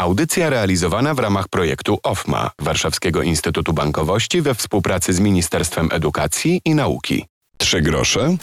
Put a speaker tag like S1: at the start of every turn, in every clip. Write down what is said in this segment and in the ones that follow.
S1: Audycja realizowana w ramach projektu OFMA Warszawskiego Instytutu Bankowości we współpracy z Ministerstwem Edukacji i Nauki. Trzy grosze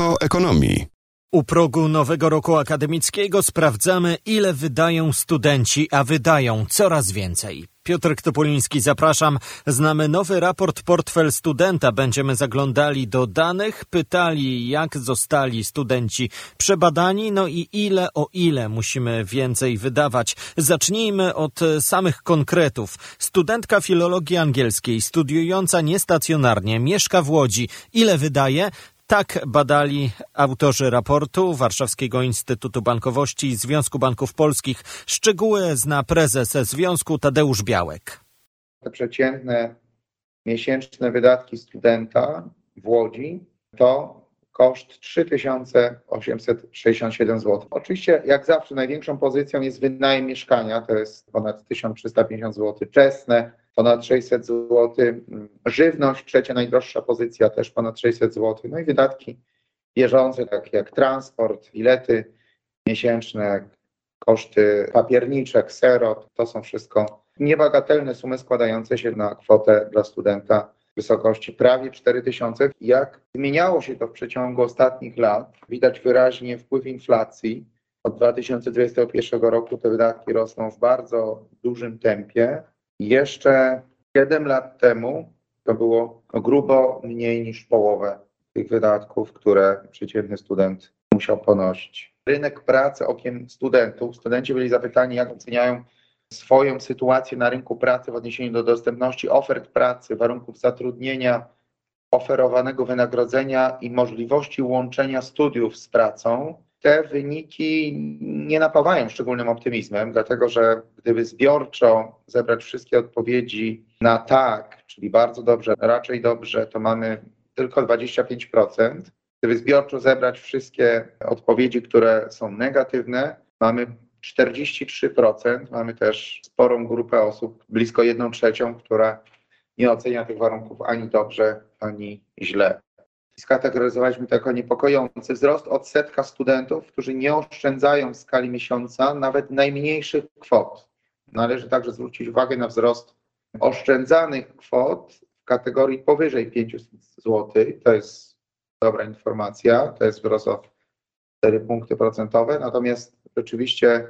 S1: o ekonomii.
S2: U progu nowego roku akademickiego sprawdzamy, ile wydają studenci, a wydają coraz więcej. Piotr Topoliński, zapraszam. Znamy nowy raport Portfel Studenta. Będziemy zaglądali do danych, pytali, jak zostali studenci przebadani, no i ile o ile musimy więcej wydawać. Zacznijmy od samych konkretów. Studentka filologii angielskiej, studiująca niestacjonarnie, mieszka w Łodzi. Ile wydaje? Tak badali autorzy raportu Warszawskiego Instytutu Bankowości i Związku Banków Polskich. Szczegóły zna prezes Związku Tadeusz Białek.
S3: Te przeciętne miesięczne wydatki studenta w Łodzi to koszt 3867 zł. Oczywiście, jak zawsze, największą pozycją jest wynajem mieszkania, to jest ponad 1350 zł. Czesne ponad 600 zł. Żywność, trzecia najdroższa pozycja, też ponad 600 zł. No i wydatki bieżące, takie jak transport, bilety miesięczne, koszty papierniczek, serot, to są wszystko niebagatelne sumy składające się na kwotę dla studenta wysokości prawie 4000. Jak zmieniało się to w przeciągu ostatnich lat, widać wyraźnie wpływ inflacji. Od 2021 roku te wydatki rosną w bardzo dużym tempie. Jeszcze 7 lat temu to było grubo mniej niż połowę tych wydatków, które przeciętny student musiał ponosić. Rynek pracy okiem studentów. Studenci byli zapytani, jak oceniają swoją sytuację na rynku pracy w odniesieniu do dostępności ofert pracy, warunków zatrudnienia, oferowanego wynagrodzenia i możliwości łączenia studiów z pracą te wyniki nie napawają szczególnym optymizmem, dlatego że gdyby zbiorczo zebrać wszystkie odpowiedzi na tak, czyli bardzo dobrze, raczej dobrze, to mamy tylko 25%. Gdyby zbiorczo zebrać wszystkie odpowiedzi, które są negatywne, mamy 43%. Mamy też sporą grupę osób, blisko 1 trzecią, która nie ocenia tych warunków ani dobrze, ani źle skategoryzowaliśmy to jako niepokojący wzrost odsetka studentów, którzy nie oszczędzają w skali miesiąca nawet najmniejszych kwot. Należy także zwrócić uwagę na wzrost oszczędzanych kwot w kategorii powyżej 500 zł. To jest dobra informacja, to jest wzrost o 4 punkty procentowe, natomiast rzeczywiście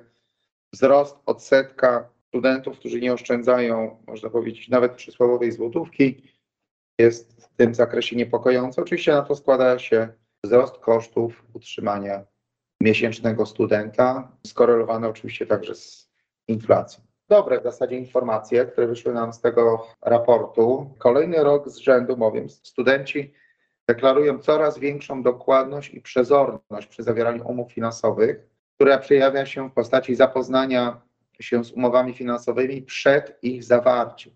S3: wzrost odsetka studentów, którzy nie oszczędzają, można powiedzieć, nawet przysłowowej złotówki, jest w tym zakresie niepokojące. Oczywiście na to składa się wzrost kosztów utrzymania miesięcznego studenta, skorelowany oczywiście także z inflacją. Dobre w zasadzie informacje, które wyszły nam z tego raportu. Kolejny rok z rzędu, bowiem studenci deklarują coraz większą dokładność i przezorność przy zawieraniu umów finansowych, która przejawia się w postaci zapoznania się z umowami finansowymi przed ich zawarciem.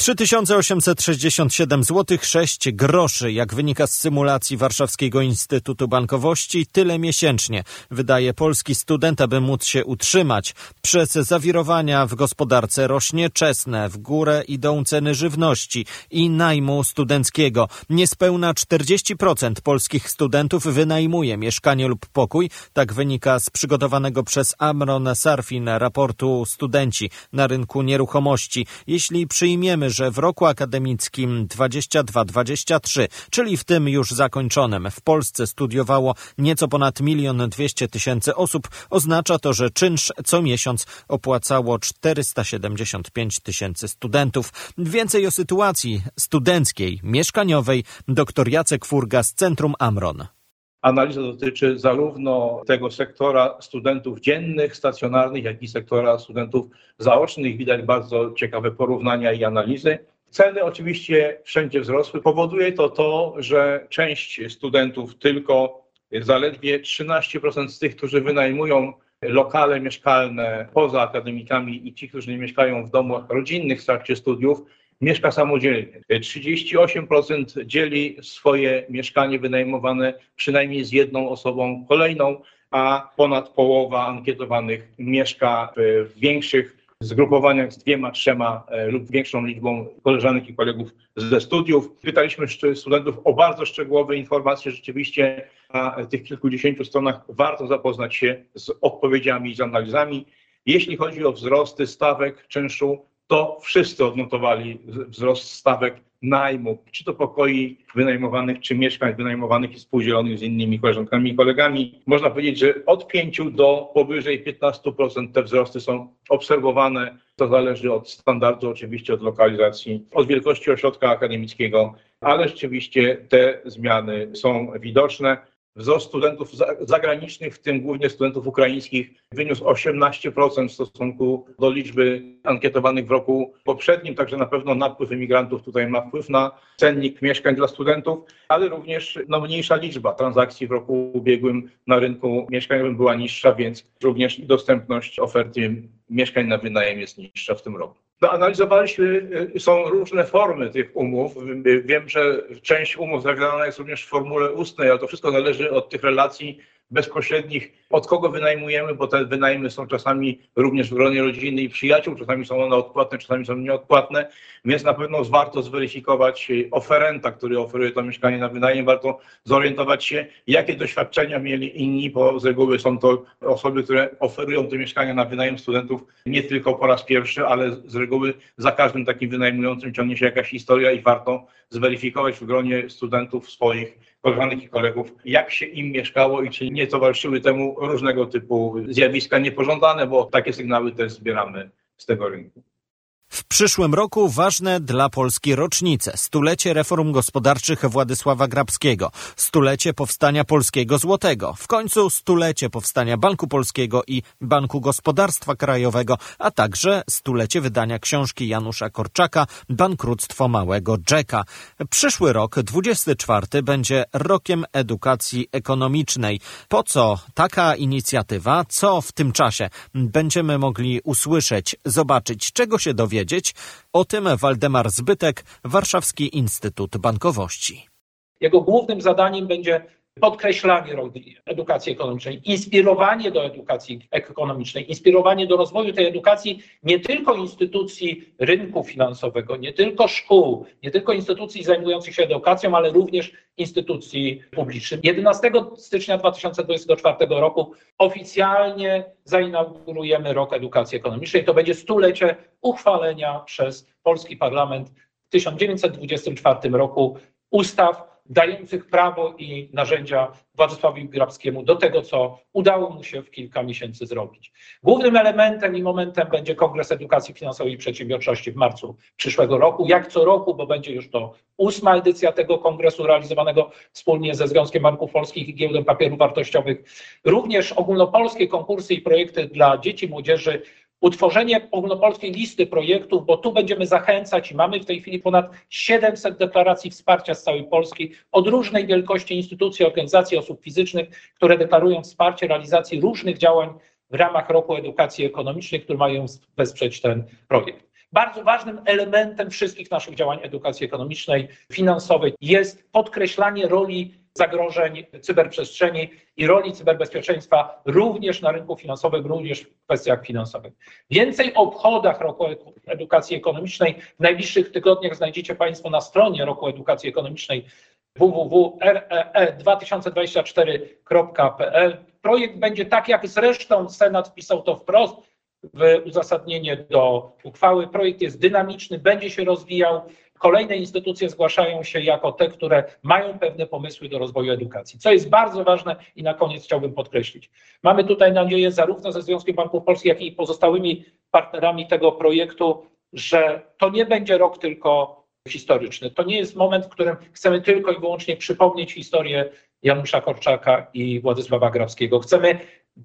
S2: 3867 zł 6 groszy, jak wynika z symulacji Warszawskiego Instytutu Bankowości, tyle miesięcznie wydaje polski student, aby móc się utrzymać. Przez zawirowania w gospodarce rośnie czesne, w górę idą ceny żywności i najmu studenckiego. Niespełna 40% polskich studentów wynajmuje mieszkanie lub pokój, tak wynika z przygotowanego przez Amron Sarfin raportu Studenci na rynku nieruchomości. Jeśli przyjmiemy że w roku akademickim 22-23, czyli w tym już zakończonym, w Polsce studiowało nieco ponad milion dwieście tysięcy osób, oznacza to, że czynsz co miesiąc opłacało 475 tysięcy studentów. Więcej o sytuacji studenckiej, mieszkaniowej dr Jacek Furga z Centrum Amron.
S4: Analiza dotyczy zarówno tego sektora studentów dziennych, stacjonarnych, jak i sektora studentów zaocznych. Widać bardzo ciekawe porównania i analizy. Ceny oczywiście wszędzie wzrosły. Powoduje to to, że część studentów, tylko zaledwie 13% z tych, którzy wynajmują lokale mieszkalne poza akademikami i ci, którzy nie mieszkają w domach rodzinnych w trakcie studiów, mieszka samodzielnie. 38% dzieli swoje mieszkanie wynajmowane przynajmniej z jedną osobą kolejną, a ponad połowa ankietowanych mieszka w większych zgrupowaniach z dwiema, trzema e, lub większą liczbą koleżanek i kolegów ze studiów. Pytaliśmy studentów o bardzo szczegółowe informacje. Rzeczywiście na tych kilkudziesięciu stronach warto zapoznać się z odpowiedziami i z analizami. Jeśli chodzi o wzrosty stawek czynszu, to wszyscy odnotowali wzrost stawek najmu, czy to pokoi wynajmowanych, czy mieszkań wynajmowanych i spółdzielonych z innymi koleżankami i kolegami. Można powiedzieć, że od 5 do powyżej 15% te wzrosty są obserwowane. To zależy od standardu, oczywiście od lokalizacji, od wielkości ośrodka akademickiego, ale rzeczywiście te zmiany są widoczne. Wzrost studentów zagranicznych, w tym głównie studentów ukraińskich, wyniósł 18% w stosunku do liczby ankietowanych w roku poprzednim, także na pewno napływ imigrantów tutaj ma wpływ na cennik mieszkań dla studentów, ale również no, mniejsza liczba transakcji w roku ubiegłym na rynku mieszkaniowym była niższa, więc również dostępność oferty mieszkań na wynajem jest niższa w tym roku. No, analizowaliśmy, y, są różne formy tych umów. Wiem, że część umów zawiadana jest również w formule ustnej, ale to wszystko zależy od tych relacji bezpośrednich, od kogo wynajmujemy, bo te wynajmy są czasami również w gronie rodziny i przyjaciół, czasami są one odpłatne, czasami są nieodpłatne, więc na pewno warto zweryfikować oferenta, który oferuje to mieszkanie na wynajem, warto zorientować się, jakie doświadczenia mieli inni, bo z reguły są to osoby, które oferują te mieszkania na wynajem studentów nie tylko po raz pierwszy, ale z reguły za każdym takim wynajmującym ciągnie się jakaś historia i warto zweryfikować w gronie studentów swoich koleżanek i kolegów, jak się im mieszkało i czy nie towarzyszyły temu różnego typu zjawiska niepożądane, bo takie sygnały też zbieramy z tego rynku.
S2: W przyszłym roku ważne dla Polski rocznice. Stulecie reform gospodarczych Władysława Grabskiego, stulecie powstania polskiego złotego, w końcu stulecie powstania Banku Polskiego i Banku Gospodarstwa Krajowego, a także stulecie wydania książki Janusza Korczaka Bankructwo Małego Jacka. Przyszły rok, 24, będzie rokiem edukacji ekonomicznej. Po co taka inicjatywa? Co w tym czasie będziemy mogli usłyszeć, zobaczyć, czego się dowiedzieć? O tym Waldemar Zbytek, Warszawski Instytut Bankowości.
S5: Jego głównym zadaniem będzie podkreślanie roli edukacji ekonomicznej, inspirowanie do edukacji ekonomicznej, inspirowanie do rozwoju tej edukacji nie tylko instytucji rynku finansowego, nie tylko szkół, nie tylko instytucji zajmujących się edukacją, ale również instytucji publicznych. 11 stycznia 2024 roku oficjalnie zainaugurujemy rok edukacji ekonomicznej. To będzie stulecie uchwalenia przez polski parlament w 1924 roku ustaw dających prawo i narzędzia Władysławowi Grabskiemu do tego, co udało mu się w kilka miesięcy zrobić. Głównym elementem i momentem będzie Kongres Edukacji Finansowej i Przedsiębiorczości w marcu przyszłego roku. Jak co roku, bo będzie już to ósma edycja tego kongresu realizowanego wspólnie ze Związkiem Banków Polskich i Giełdą Papierów Wartościowych. Również ogólnopolskie konkursy i projekty dla dzieci, młodzieży utworzenie ogólnopolskiej listy projektów, bo tu będziemy zachęcać i mamy w tej chwili ponad 700 deklaracji wsparcia z całej Polski od różnej wielkości instytucji, organizacji, osób fizycznych, które deklarują wsparcie realizacji różnych działań w ramach roku edukacji ekonomicznej, które mają wesprzeć ten projekt. Bardzo ważnym elementem wszystkich naszych działań edukacji ekonomicznej, finansowej jest podkreślanie roli zagrożeń cyberprzestrzeni i roli cyberbezpieczeństwa również na rynku finansowym, również w kwestiach finansowych. Więcej o obchodach roku edukacji ekonomicznej w najbliższych tygodniach znajdziecie Państwo na stronie roku edukacji ekonomicznej www.ree2024.pl. Projekt będzie tak jak zresztą Senat wpisał to wprost w uzasadnienie do uchwały. Projekt jest dynamiczny, będzie się rozwijał. Kolejne instytucje zgłaszają się jako te, które mają pewne pomysły do rozwoju edukacji. Co jest bardzo ważne i na koniec chciałbym podkreślić. Mamy tutaj nadzieję zarówno ze Związkiem Banków Polskich, jak i pozostałymi partnerami tego projektu, że to nie będzie rok tylko historyczny. To nie jest moment, w którym chcemy tylko i wyłącznie przypomnieć historię Janusza Korczaka i Władysława Grabskiego. Chcemy,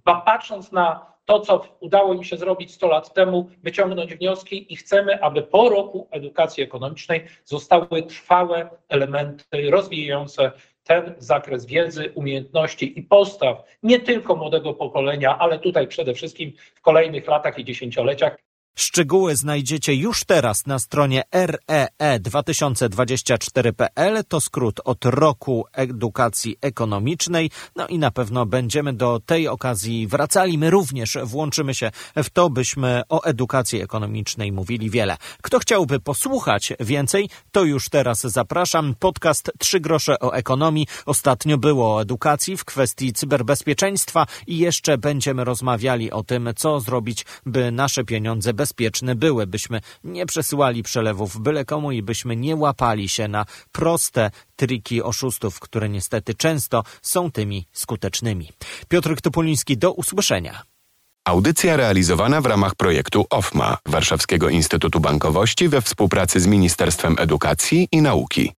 S5: patrząc na to, co udało im się zrobić 100 lat temu, wyciągnąć wnioski i chcemy, aby po roku edukacji ekonomicznej zostały trwałe elementy rozwijające ten zakres wiedzy, umiejętności i postaw nie tylko młodego pokolenia, ale tutaj przede wszystkim w kolejnych latach i dziesięcioleciach
S2: Szczegóły znajdziecie już teraz na stronie REE2024.pl. To skrót od roku edukacji ekonomicznej. No i na pewno będziemy do tej okazji wracali. My również włączymy się w to, byśmy o edukacji ekonomicznej mówili wiele. Kto chciałby posłuchać więcej, to już teraz zapraszam. Podcast Trzy grosze o ekonomii. Ostatnio było o edukacji w kwestii cyberbezpieczeństwa i jeszcze będziemy rozmawiali o tym, co zrobić, by nasze pieniądze bezpieczne były, byśmy nie przesyłali przelewów byle komu i byśmy nie łapali się na proste triki oszustów, które niestety często są tymi skutecznymi. Piotr Topoliński, do usłyszenia.
S1: Audycja realizowana w ramach projektu OFMA Warszawskiego Instytutu Bankowości we współpracy z Ministerstwem Edukacji i Nauki.